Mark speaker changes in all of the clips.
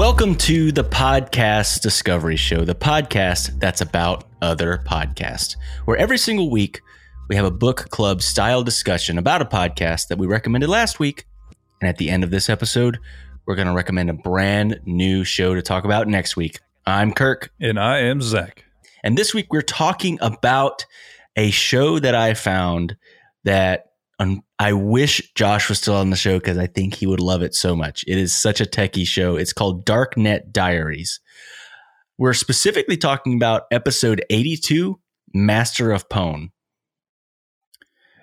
Speaker 1: Welcome to the Podcast Discovery Show, the podcast that's about other podcasts, where every single week we have a book club style discussion about a podcast that we recommended last week. And at the end of this episode, we're going to recommend a brand new show to talk about next week. I'm Kirk.
Speaker 2: And I am Zach.
Speaker 1: And this week we're talking about a show that I found that I wish Josh was still on the show because I think he would love it so much. It is such a techie show. It's called Darknet Diaries. We're specifically talking about episode 82, Master of Pwn.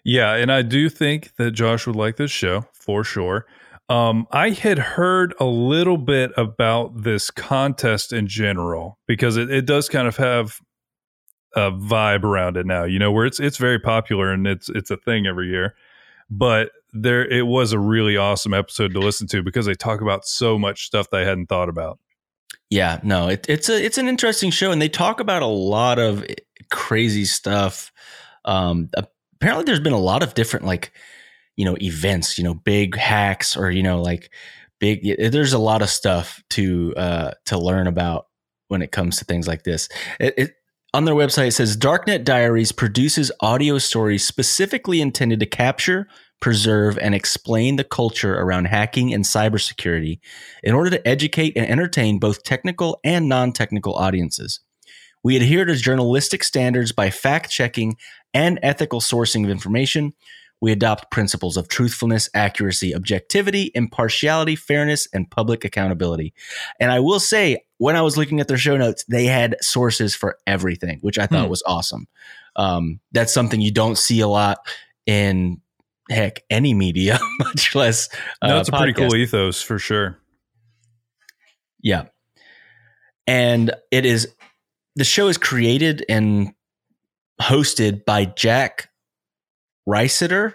Speaker 2: Yeah, and I do think that Josh would like this show for sure. Um, I had heard a little bit about this contest in general because it, it does kind of have a vibe around it now, you know, where it's it's very popular and it's it's a thing every year but there it was a really awesome episode to listen to because they talk about so much stuff that I hadn't thought about.
Speaker 1: Yeah, no, it, it's a it's an interesting show, and they talk about a lot of crazy stuff. Um, apparently, there's been a lot of different like you know events, you know, big hacks or you know like big. There's a lot of stuff to uh, to learn about when it comes to things like this. It, it, on their website, it says Darknet Diaries produces audio stories specifically intended to capture, preserve, and explain the culture around hacking and cybersecurity in order to educate and entertain both technical and non technical audiences. We adhere to journalistic standards by fact checking and ethical sourcing of information. We adopt principles of truthfulness, accuracy, objectivity, impartiality, fairness, and public accountability. And I will say, when I was looking at their show notes, they had sources for everything, which I thought hmm. was awesome. Um, that's something you don't see a lot in heck any media, much less.
Speaker 2: Uh, no, it's a pretty cool ethos for sure.
Speaker 1: Yeah, and it is the show is created and hosted by Jack Rhysider,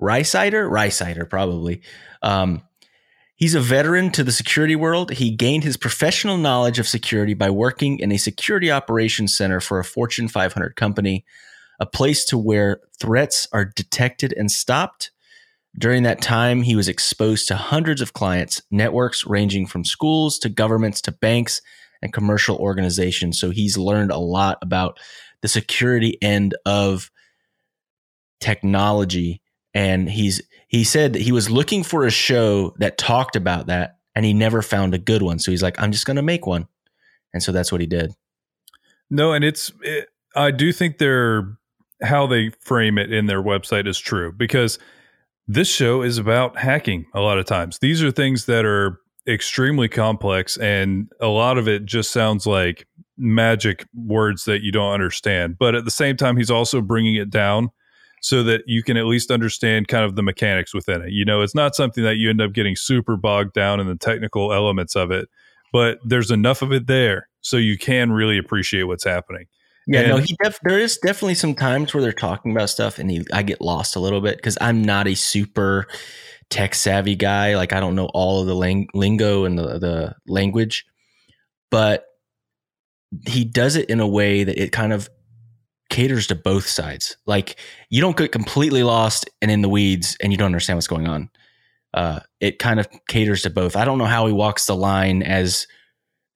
Speaker 1: Rhysider, Rhysider, probably. Um, He's a veteran to the security world. He gained his professional knowledge of security by working in a security operations center for a Fortune 500 company, a place to where threats are detected and stopped. During that time, he was exposed to hundreds of clients, networks ranging from schools to governments to banks and commercial organizations. So he's learned a lot about the security end of technology and he's he said that he was looking for a show that talked about that and he never found a good one. So he's like, I'm just going to make one. And so that's what he did.
Speaker 2: No, and it's, it, I do think they're, how they frame it in their website is true because this show is about hacking a lot of times. These are things that are extremely complex and a lot of it just sounds like magic words that you don't understand. But at the same time, he's also bringing it down so that you can at least understand kind of the mechanics within it. You know, it's not something that you end up getting super bogged down in the technical elements of it, but there's enough of it there so you can really appreciate what's happening.
Speaker 1: Yeah, and, no, he def- there is definitely some times where they're talking about stuff and he, I get lost a little bit because I'm not a super tech savvy guy. Like I don't know all of the lang- lingo and the, the language, but he does it in a way that it kind of caters to both sides. Like you don't get completely lost and in the weeds and you don't understand what's going on. Uh, it kind of caters to both. I don't know how he walks the line as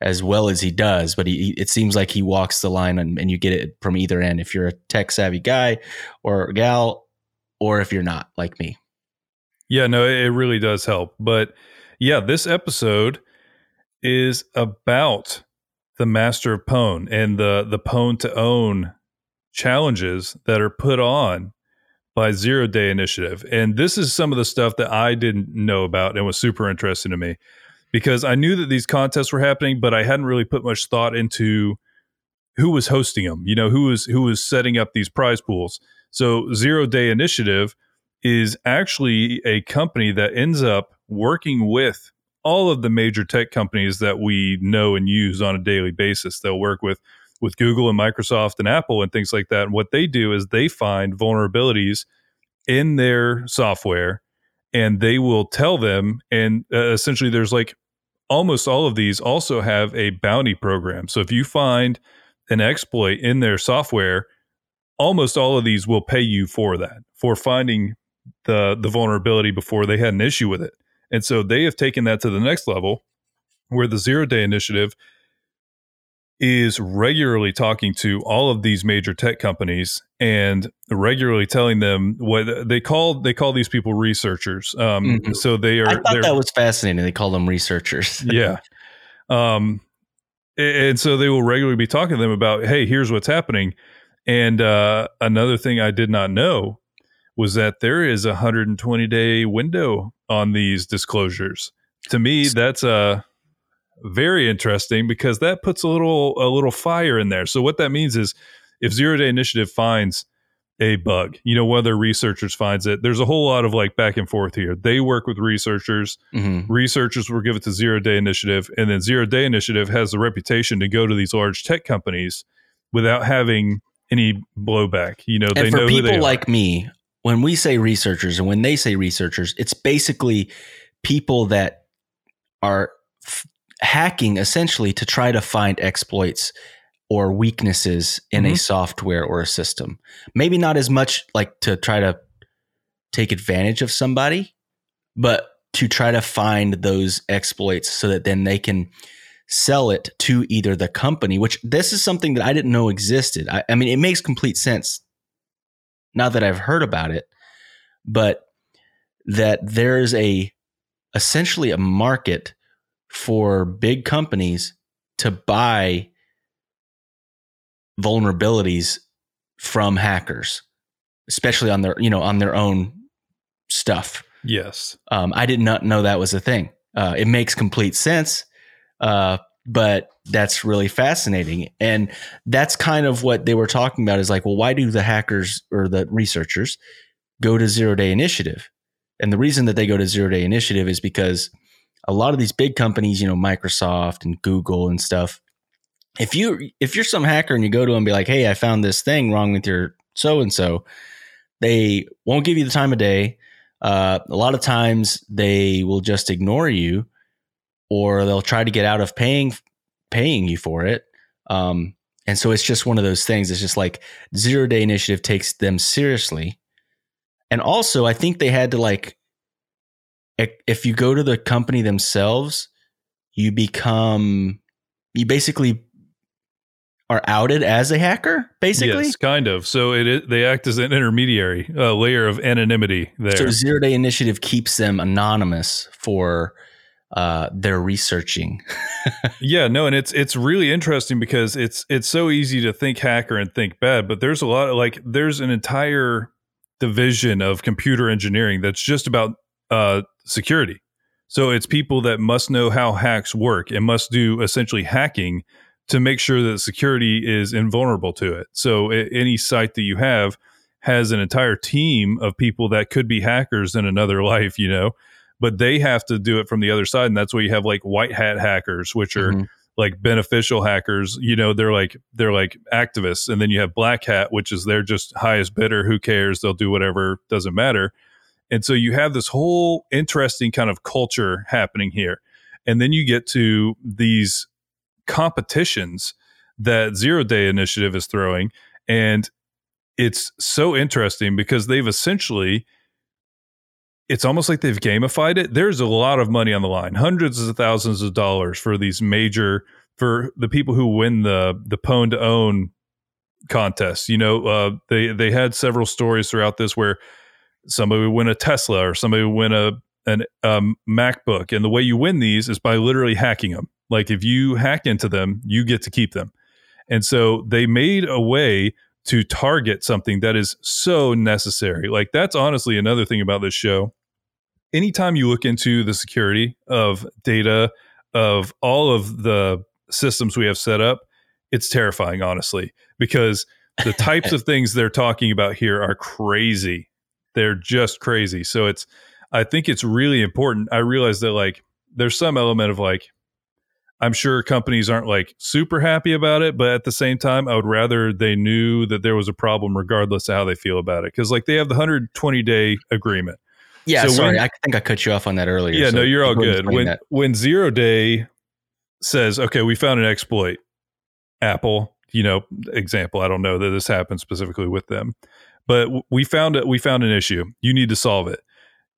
Speaker 1: as well as he does, but he, it seems like he walks the line and, and you get it from either end. If you're a tech savvy guy or gal, or if you're not like me.
Speaker 2: Yeah, no, it really does help. But yeah, this episode is about the master of Pwn and the the Pwn to own challenges that are put on by Zero Day Initiative. And this is some of the stuff that I didn't know about and was super interesting to me because I knew that these contests were happening, but I hadn't really put much thought into who was hosting them, you know, who was who was setting up these prize pools. So Zero Day Initiative is actually a company that ends up working with all of the major tech companies that we know and use on a daily basis. They'll work with with Google and Microsoft and Apple and things like that. And what they do is they find vulnerabilities in their software and they will tell them. And uh, essentially, there's like almost all of these also have a bounty program. So if you find an exploit in their software, almost all of these will pay you for that, for finding the the vulnerability before they had an issue with it. And so they have taken that to the next level where the zero day initiative is regularly talking to all of these major tech companies and regularly telling them what they call they call these people researchers. Um, mm-hmm. So they are.
Speaker 1: I thought that was fascinating. They call them researchers.
Speaker 2: yeah. Um, and so they will regularly be talking to them about, hey, here's what's happening. And uh, another thing I did not know was that there is a 120 day window on these disclosures. To me, that's a uh, very interesting because that puts a little a little fire in there. So what that means is if Zero Day Initiative finds a bug, you know, whether researchers finds it, there's a whole lot of like back and forth here. They work with researchers. Mm-hmm. Researchers will give it to Zero Day Initiative, and then Zero Day Initiative has the reputation to go to these large tech companies without having any blowback. You know,
Speaker 1: and
Speaker 2: they
Speaker 1: for
Speaker 2: know
Speaker 1: people like me, when we say researchers and when they say researchers, it's basically people that are f- hacking essentially to try to find exploits or weaknesses in mm-hmm. a software or a system. Maybe not as much like to try to take advantage of somebody, but to try to find those exploits so that then they can sell it to either the company, which this is something that I didn't know existed. I, I mean, it makes complete sense now that I've heard about it, but that there's a essentially a market for big companies to buy vulnerabilities from hackers, especially on their, you know, on their own stuff.
Speaker 2: Yes.
Speaker 1: Um, I did not know that was a thing. Uh, it makes complete sense. Uh, but that's really fascinating. And that's kind of what they were talking about is like, well, why do the hackers or the researchers go to zero day initiative? And the reason that they go to zero day initiative is because a lot of these big companies, you know, Microsoft and Google and stuff, if you if you're some hacker and you go to them and be like, "Hey, I found this thing wrong with your so and so," they won't give you the time of day. Uh, a lot of times they will just ignore you, or they'll try to get out of paying paying you for it. Um, and so it's just one of those things. It's just like zero day initiative takes them seriously, and also I think they had to like if you go to the company themselves, you become you basically are outed as a hacker, basically.
Speaker 2: Yes, kind of. So it is, they act as an intermediary, a layer of anonymity there. So
Speaker 1: Zero Day Initiative keeps them anonymous for uh, their researching.
Speaker 2: yeah, no, and it's it's really interesting because it's it's so easy to think hacker and think bad, but there's a lot of like there's an entire division of computer engineering that's just about uh, security. So it's people that must know how hacks work and must do essentially hacking to make sure that security is invulnerable to it. So any site that you have has an entire team of people that could be hackers in another life, you know, but they have to do it from the other side. And that's why you have like white hat hackers, which are mm-hmm. like beneficial hackers. You know, they're like they're like activists. And then you have black hat, which is they're just highest bidder. Who cares? They'll do whatever, doesn't matter. And so you have this whole interesting kind of culture happening here. And then you get to these competitions that Zero Day Initiative is throwing. And it's so interesting because they've essentially, it's almost like they've gamified it. There's a lot of money on the line, hundreds of thousands of dollars for these major, for the people who win the, the Pwn to Own contests. You know, uh, they, they had several stories throughout this where somebody would win a Tesla or somebody would win a an um, MacBook. And the way you win these is by literally hacking them. Like if you hack into them, you get to keep them. And so they made a way to target something that is so necessary. Like that's honestly another thing about this show. Anytime you look into the security of data, of all of the systems we have set up, it's terrifying, honestly, because the types of things they're talking about here are crazy they're just crazy. So it's I think it's really important. I realize that like there's some element of like I'm sure companies aren't like super happy about it, but at the same time, I would rather they knew that there was a problem regardless of how they feel about it. Cause like they have the 120 day agreement.
Speaker 1: Yeah, so sorry, when, I think I cut you off on that earlier.
Speaker 2: Yeah, so no, you're all good. When that. when zero day says, okay, we found an exploit, Apple, you know, example, I don't know that this happened specifically with them but we found it. We found an issue. You need to solve it.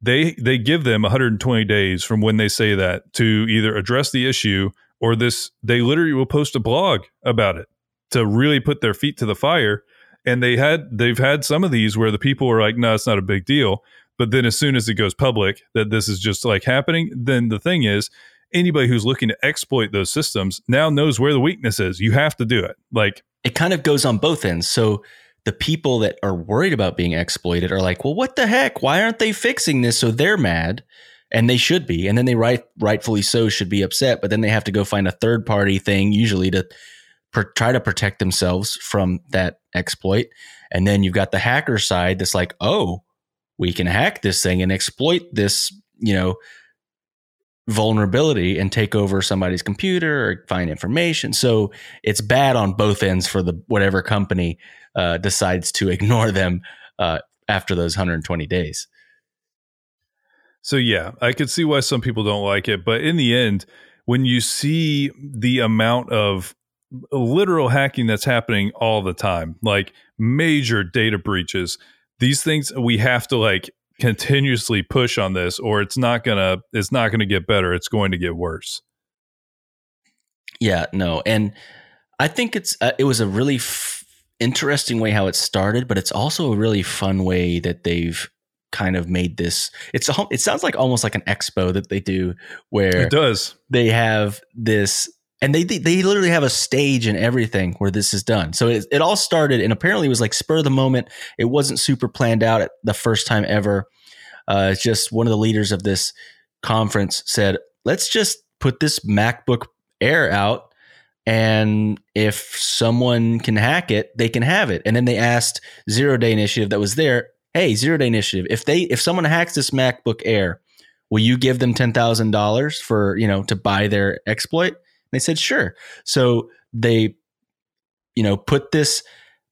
Speaker 2: they they give them 120 days from when they say that to either address the issue or this they literally will post a blog about it to really put their feet to the fire and they had they've had some of these where the people are like no it's not a big deal but then as soon as it goes public that this is just like happening then the thing is anybody who's looking to exploit those systems now knows where the weakness is you have to do it like
Speaker 1: it kind of goes on both ends so the people that are worried about being exploited are like, well, what the heck? Why aren't they fixing this? So they're mad and they should be. And then they right, rightfully so should be upset, but then they have to go find a third party thing, usually to try to protect themselves from that exploit. And then you've got the hacker side that's like, oh, we can hack this thing and exploit this, you know, vulnerability and take over somebody's computer or find information. So it's bad on both ends for the whatever company uh, decides to ignore them uh, after those 120 days.
Speaker 2: So yeah, I could see why some people don't like it, but in the end, when you see the amount of literal hacking that's happening all the time, like major data breaches, these things we have to like continuously push on this or it's not going to it's not going to get better, it's going to get worse.
Speaker 1: Yeah, no. And I think it's uh, it was a really f- interesting way how it started, but it's also a really fun way that they've kind of made this. It's a, it sounds like almost like an expo that they do where
Speaker 2: it does.
Speaker 1: They have this and they they literally have a stage and everything where this is done. So it, it all started and apparently it was like spur of the moment. It wasn't super planned out at the first time ever. Uh, it's just one of the leaders of this conference said, "Let's just put this MacBook Air out and if someone can hack it, they can have it. And then they asked Zero Day Initiative that was there, hey, Zero Day Initiative, if they if someone hacks this MacBook Air, will you give them ten thousand dollars for you know to buy their exploit? And they said sure. So they, you know, put this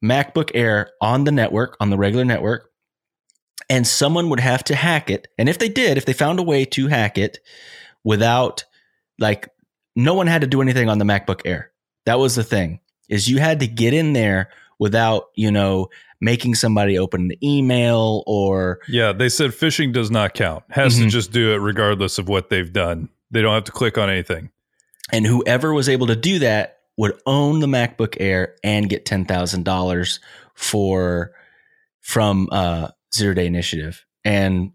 Speaker 1: MacBook Air on the network on the regular network, and someone would have to hack it. And if they did, if they found a way to hack it without like no one had to do anything on the MacBook Air. That was the thing is you had to get in there without, you know, making somebody open the email or
Speaker 2: Yeah, they said phishing does not count. Has mm-hmm. to just do it regardless of what they've done. They don't have to click on anything.
Speaker 1: And whoever was able to do that would own the MacBook Air and get $10,000 for from uh, Zero Day Initiative. And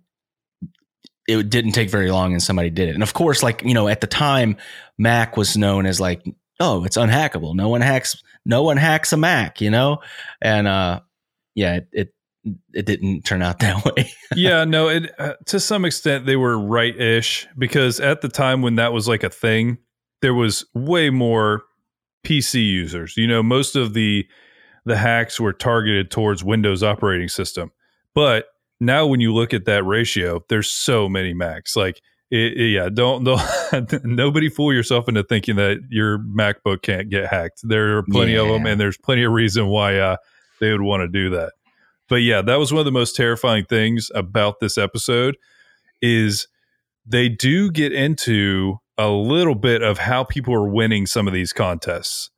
Speaker 1: it didn't take very long and somebody did it. And of course, like, you know, at the time, Mac was known as like, oh, it's unhackable. No one hacks, no one hacks a Mac, you know? And, uh, yeah, it, it, it didn't turn out that way.
Speaker 2: yeah, no, it, uh, to some extent they were right ish because at the time when that was like a thing, there was way more PC users. You know, most of the, the hacks were targeted towards Windows operating system. But now when you look at that ratio, there's so many Macs. Like, it, it, yeah, don't don't nobody fool yourself into thinking that your MacBook can't get hacked. There are plenty yeah. of them, and there's plenty of reason why uh, they would want to do that. But yeah, that was one of the most terrifying things about this episode is they do get into a little bit of how people are winning some of these contests,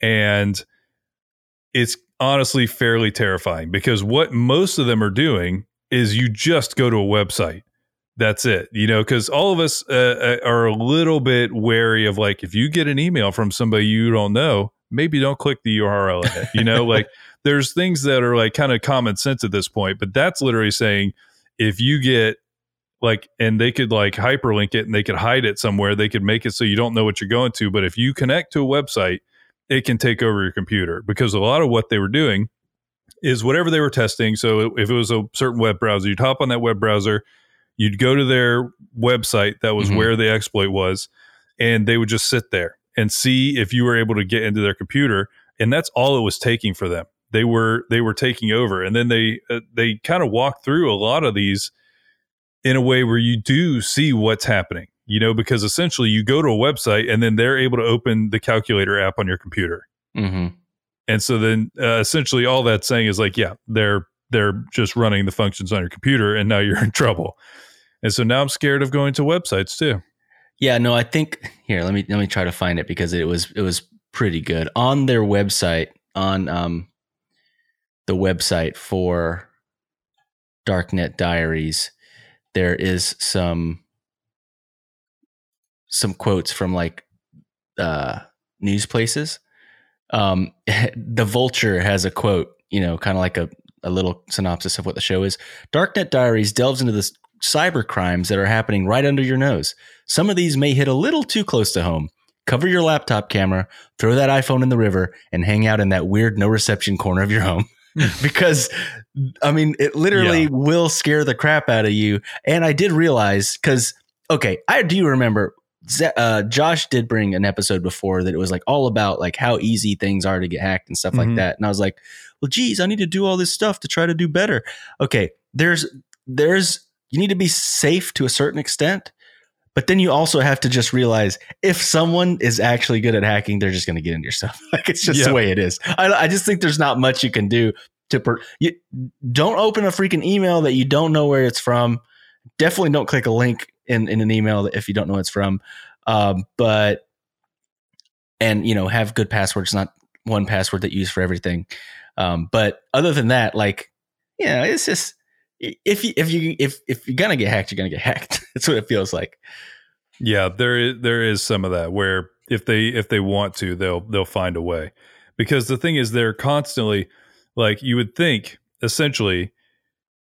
Speaker 2: and it's honestly fairly terrifying because what most of them are doing is you just go to a website. That's it, you know, because all of us uh, uh, are a little bit wary of like if you get an email from somebody you don't know, maybe don't click the URL in it. You know, like there's things that are like kind of common sense at this point, but that's literally saying if you get like and they could like hyperlink it and they could hide it somewhere, they could make it so you don't know what you're going to. But if you connect to a website, it can take over your computer because a lot of what they were doing is whatever they were testing. So if it was a certain web browser, you'd hop on that web browser, you'd go to their website that was mm-hmm. where the exploit was, and they would just sit there and see if you were able to get into their computer. And that's all it was taking for them. They were they were taking over, and then they uh, they kind of walk through a lot of these in a way where you do see what's happening. You know, because essentially you go to a website and then they're able to open the calculator app on your computer. Mm-hmm and so then uh, essentially all that's saying is like, yeah, they're they're just running the functions on your computer, and now you're in trouble. And so now I'm scared of going to websites too.
Speaker 1: Yeah, no, I think here let me let me try to find it because it was it was pretty good on their website on um the website for Darknet Diaries. there is some some quotes from like uh, news places. Um, the Vulture has a quote, you know, kind of like a, a little synopsis of what the show is. Darknet Diaries delves into the cyber crimes that are happening right under your nose. Some of these may hit a little too close to home. Cover your laptop camera, throw that iPhone in the river, and hang out in that weird no reception corner of your home. because I mean, it literally yeah. will scare the crap out of you. And I did realize because, okay, I do remember uh, Josh did bring an episode before that it was like all about like how easy things are to get hacked and stuff mm-hmm. like that. And I was like, well, geez, I need to do all this stuff to try to do better. Okay, there's there's you need to be safe to a certain extent, but then you also have to just realize if someone is actually good at hacking, they're just going to get into your stuff. like it's just yeah. the way it is. I, I just think there's not much you can do to per- you don't open a freaking email that you don't know where it's from. Definitely don't click a link in, in an email if you don't know it's from. Um, but and you know have good passwords, not one password that you use for everything. Um, but other than that, like yeah, it's just if you if you if if you're gonna get hacked, you're gonna get hacked. That's what it feels like.
Speaker 2: Yeah, there is there is some of that where if they if they want to, they'll they'll find a way. Because the thing is, they're constantly like you would think essentially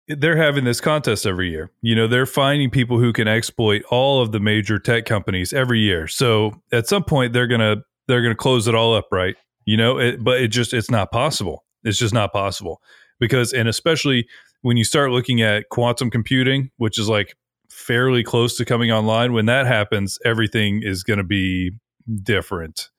Speaker 2: they're having this contest every year. You know, they're finding people who can exploit all of the major tech companies every year. So at some point they're going to they're going to close it all up, right? You know, it, but it just it's not possible. It's just not possible. Because and especially when you start looking at quantum computing, which is like fairly close to coming online, when that happens, everything is going to be different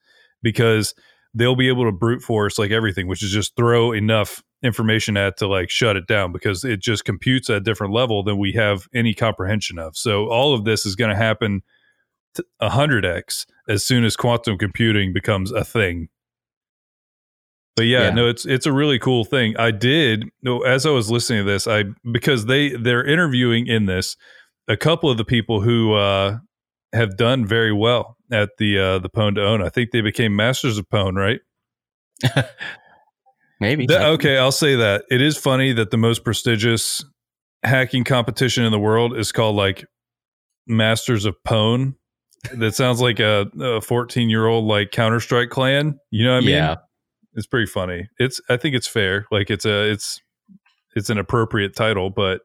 Speaker 2: because they'll be able to brute force like everything, which is just throw enough information at to like shut it down because it just computes at a different level than we have any comprehension of. So all of this is going to happen a hundred x as soon as quantum computing becomes a thing. But yeah, yeah, no, it's it's a really cool thing. I did no as I was listening to this, I because they they're interviewing in this a couple of the people who uh, have done very well at the uh, the Pwn to Own. I think they became masters of Pwn, right?
Speaker 1: Maybe.
Speaker 2: The, okay, I'll say that. It is funny that the most prestigious hacking competition in the world is called like Masters of Pwn. that sounds like a 14 year old like Counter Strike clan. You know what I mean? Yeah. It's pretty funny. It's I think it's fair. Like it's a it's it's an appropriate title, but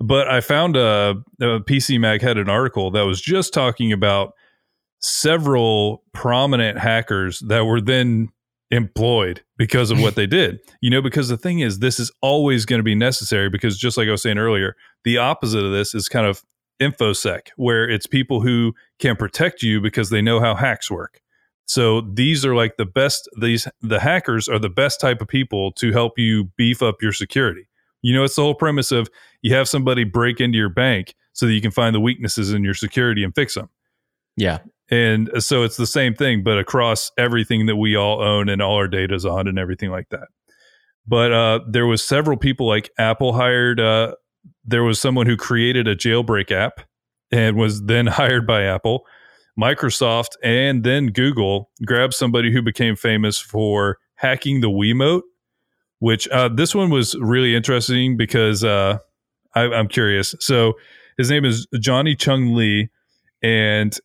Speaker 2: but I found a, a PC Mag had an article that was just talking about several prominent hackers that were then employed because of what they did. You know, because the thing is, this is always going to be necessary because just like I was saying earlier, the opposite of this is kind of infosec, where it's people who can protect you because they know how hacks work. So these are like the best. These the hackers are the best type of people to help you beef up your security. You know, it's the whole premise of you have somebody break into your bank so that you can find the weaknesses in your security and fix them.
Speaker 1: Yeah.
Speaker 2: And so it's the same thing, but across everything that we all own and all our data is on and everything like that. But uh, there was several people like Apple hired. Uh, there was someone who created a jailbreak app and was then hired by Apple. Microsoft and then Google grabbed somebody who became famous for hacking the Wiimote, which uh, this one was really interesting because uh, I, I'm curious. So his name is Johnny Chung Lee, and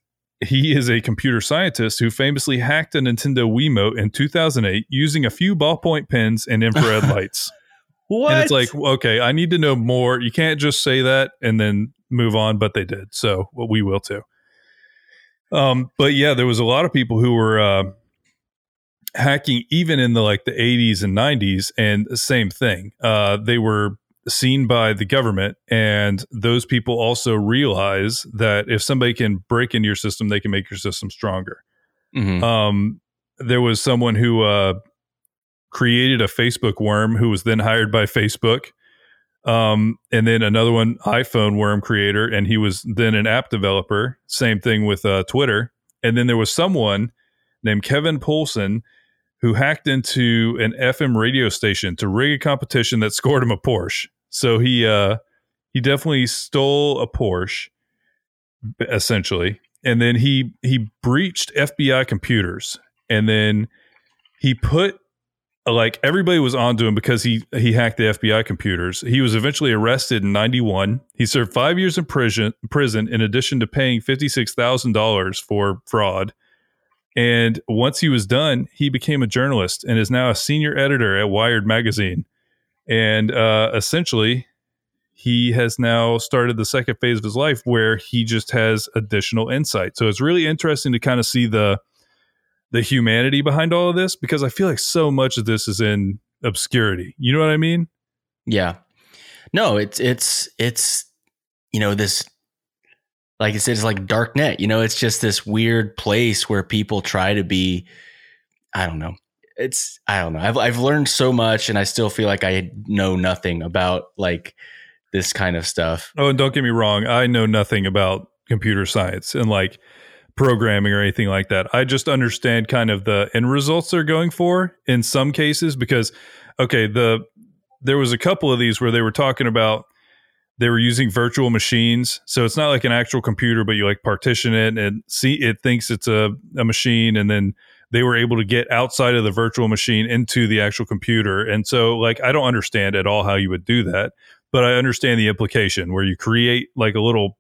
Speaker 2: he is a computer scientist who famously hacked a Nintendo Wiimote in 2008 using a few ballpoint pens and infrared lights.
Speaker 1: What?
Speaker 2: And it's like, okay, I need to know more. You can't just say that and then move on, but they did. So well, we will too. Um, but yeah, there was a lot of people who were uh, hacking even in the like the 80s and 90s, and the same thing. Uh, they were seen by the government and those people also realize that if somebody can break into your system they can make your system stronger mm-hmm. um, there was someone who uh, created a facebook worm who was then hired by facebook um, and then another one iphone worm creator and he was then an app developer same thing with uh, twitter and then there was someone named kevin poulsen who hacked into an FM radio station to rig a competition that scored him a Porsche. So he uh he definitely stole a Porsche essentially. And then he he breached FBI computers and then he put like everybody was onto him because he he hacked the FBI computers. He was eventually arrested in 91. He served 5 years in prison prison in addition to paying $56,000 for fraud. And once he was done, he became a journalist and is now a senior editor at Wired magazine. And uh, essentially, he has now started the second phase of his life where he just has additional insight. So it's really interesting to kind of see the the humanity behind all of this because I feel like so much of this is in obscurity. You know what I mean?
Speaker 1: Yeah. No, it's it's it's you know this like I said, it's like dark net. You know, it's just this weird place where people try to be. I don't know. It's I don't know. I've I've learned so much, and I still feel like I know nothing about like this kind of stuff.
Speaker 2: Oh, and don't get me wrong, I know nothing about computer science and like programming or anything like that. I just understand kind of the end results they're going for in some cases because okay, the there was a couple of these where they were talking about they were using virtual machines. So it's not like an actual computer, but you like partition it and see it thinks it's a, a machine and then they were able to get outside of the virtual machine into the actual computer. And so like I don't understand at all how you would do that but I understand the implication where you create like a little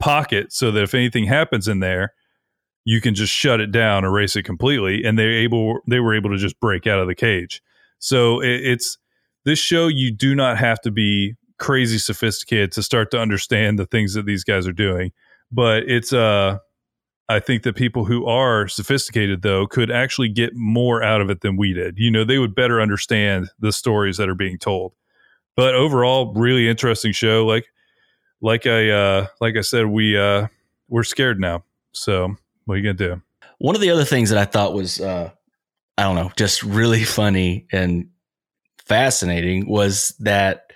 Speaker 2: pocket so that if anything happens in there, you can just shut it down, erase it completely, and they're able they were able to just break out of the cage. So it, it's this show. You do not have to be crazy sophisticated to start to understand the things that these guys are doing, but it's uh I think that people who are sophisticated though could actually get more out of it than we did. You know, they would better understand the stories that are being told. But overall, really interesting show. Like like I uh like I said, we uh we're scared now. So what are you gonna do?
Speaker 1: One of the other things that I thought was uh I don't know, just really funny and fascinating was that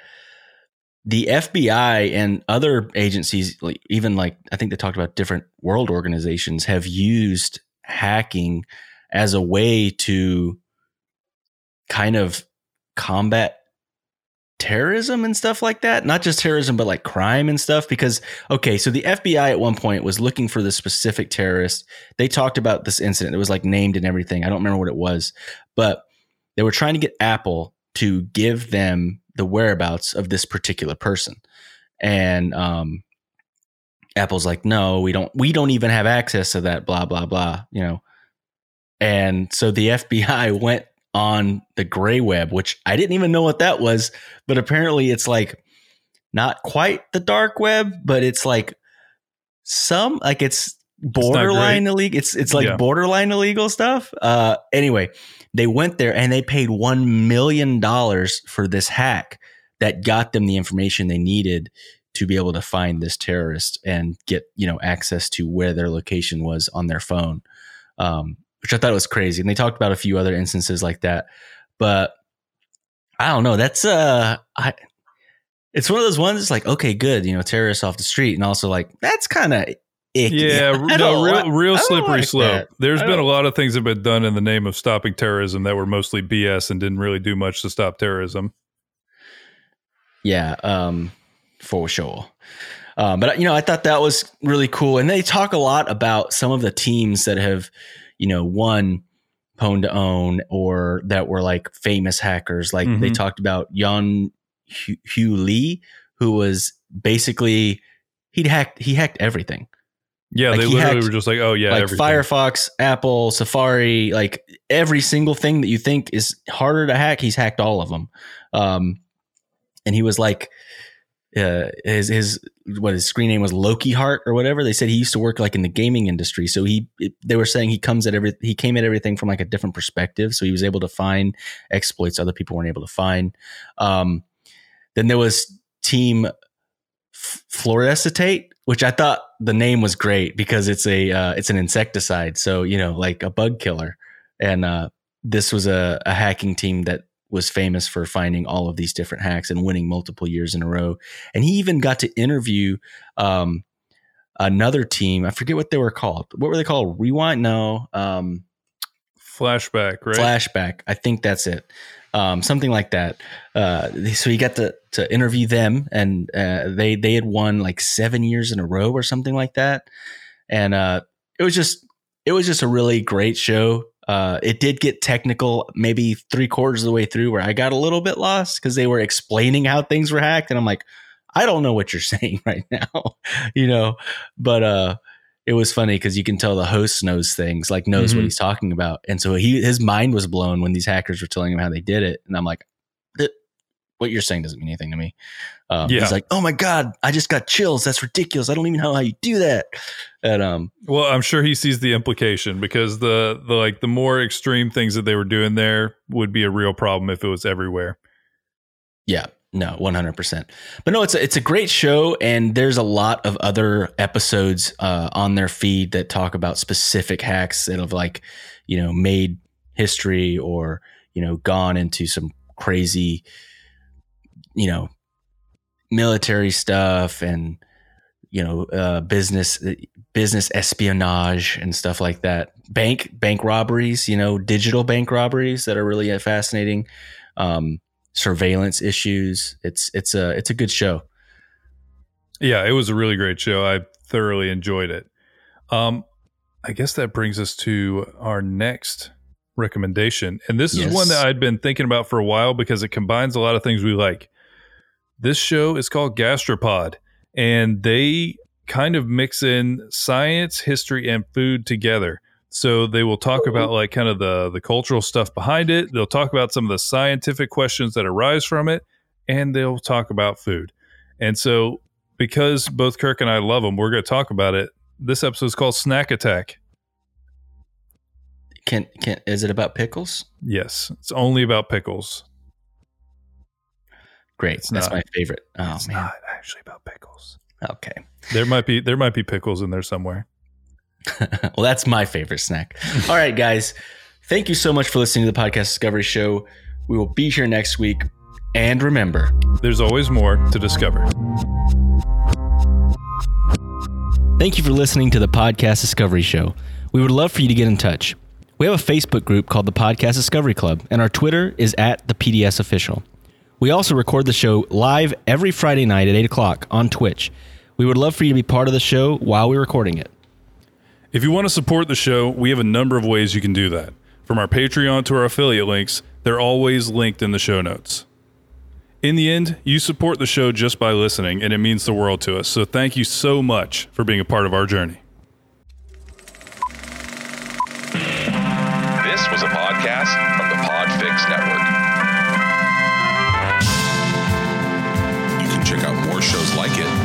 Speaker 1: the FBI and other agencies, even like I think they talked about different world organizations, have used hacking as a way to kind of combat terrorism and stuff like that. Not just terrorism, but like crime and stuff. Because, okay, so the FBI at one point was looking for the specific terrorist. They talked about this incident. It was like named and everything. I don't remember what it was, but they were trying to get Apple to give them the whereabouts of this particular person. And, um, Apple's like, no, we don't, we don't even have access to that, blah, blah, blah, you know. And so the FBI went on the gray web, which I didn't even know what that was, but apparently it's like not quite the dark web, but it's like some like it's borderline illegal. It's it's like yeah. borderline illegal stuff. Uh anyway, they went there and they paid 1 million dollars for this hack that got them the information they needed to be able to find this terrorist and get, you know, access to where their location was on their phone. Um, which I thought was crazy. And they talked about a few other instances like that. But I don't know. That's uh I it's one of those ones it's like, okay, good, you know, terrorists off the street, and also like that's kind of
Speaker 2: Yeah, no, real, real slippery like slope. That. There's been a lot of things that have been done in the name of stopping terrorism that were mostly BS and didn't really do much to stop terrorism.
Speaker 1: Yeah, um, for sure. Um, but you know, I thought that was really cool, and they talk a lot about some of the teams that have you know, won Pwn to Own or that were like famous hackers. Like mm-hmm. they talked about Yan Hugh Lee, who was basically he'd hacked he hacked everything.
Speaker 2: Yeah, like they literally hacked, were just like, oh yeah,
Speaker 1: like everything. Firefox, Apple, Safari, like every single thing that you think is harder to hack, he's hacked all of them. Um, and he was like, uh, his his what his screen name was Lokihardt or whatever. They said he used to work like in the gaming industry, so he they were saying he comes at every he came at everything from like a different perspective. So he was able to find exploits other people weren't able to find. Um, then there was Team Fluoroacetate, which I thought the name was great because it's a uh, it's an insecticide, so you know like a bug killer, and uh, this was a, a hacking team that was famous for finding all of these different hacks and winning multiple years in a row. And he even got to interview um, another team. I forget what they were called. What were they called? Rewind? No. Um,
Speaker 2: flashback, right?
Speaker 1: Flashback. I think that's it. Um, something like that. Uh, so he got to to interview them, and uh, they they had won like seven years in a row or something like that. And uh, it was just it was just a really great show. Uh, it did get technical, maybe three quarters of the way through, where I got a little bit lost because they were explaining how things were hacked, and I'm like, I don't know what you're saying right now, you know. But uh, it was funny because you can tell the host knows things, like knows mm-hmm. what he's talking about, and so he his mind was blown when these hackers were telling him how they did it, and I'm like, what you're saying doesn't mean anything to me. Um, yeah. He's like, oh my god, I just got chills. That's ridiculous. I don't even know how you do that. And um,
Speaker 2: well, I'm sure he sees the implication because the the like the more extreme things that they were doing there would be a real problem if it was everywhere.
Speaker 1: Yeah, no, 100%. But no, it's a, it's a great show. And there's a lot of other episodes uh, on their feed that talk about specific hacks that have like, you know, made history or, you know, gone into some crazy, you know, military stuff and, you know, uh, business, business espionage and stuff like that. Bank, bank robberies, you know, digital bank robberies that are really fascinating. Um, surveillance issues. It's it's a it's a good show.
Speaker 2: Yeah, it was a really great show. I thoroughly enjoyed it. Um, I guess that brings us to our next recommendation, and this yes. is one that I'd been thinking about for a while because it combines a lot of things we like. This show is called Gastropod, and they kind of mix in science, history, and food together. So they will talk uh-huh. about like kind of the the cultural stuff behind it. They'll talk about some of the scientific questions that arise from it, and they'll talk about food. And so because both Kirk and I love them, we're going to talk about it. This episode is called Snack Attack.
Speaker 1: Can can is it about pickles?
Speaker 2: Yes, it's only about pickles.
Speaker 1: Great, it's that's not, my favorite. Oh
Speaker 2: it's man, not actually about pickles.
Speaker 1: Okay,
Speaker 2: there might be there might be pickles in there somewhere.
Speaker 1: well, that's my favorite snack. All right, guys. Thank you so much for listening to the Podcast Discovery Show. We will be here next week. And remember,
Speaker 2: there's always more to discover.
Speaker 1: Thank you for listening to the Podcast Discovery Show. We would love for you to get in touch. We have a Facebook group called the Podcast Discovery Club, and our Twitter is at the PDS Official. We also record the show live every Friday night at 8 o'clock on Twitch. We would love for you to be part of the show while we're recording it.
Speaker 2: If you want to support the show, we have a number of ways you can do that. From our Patreon to our affiliate links, they're always linked in the show notes. In the end, you support the show just by listening, and it means the world to us. So thank you so much for being a part of our journey.
Speaker 3: This was a podcast from the Podfix Network. You can check out more shows like it.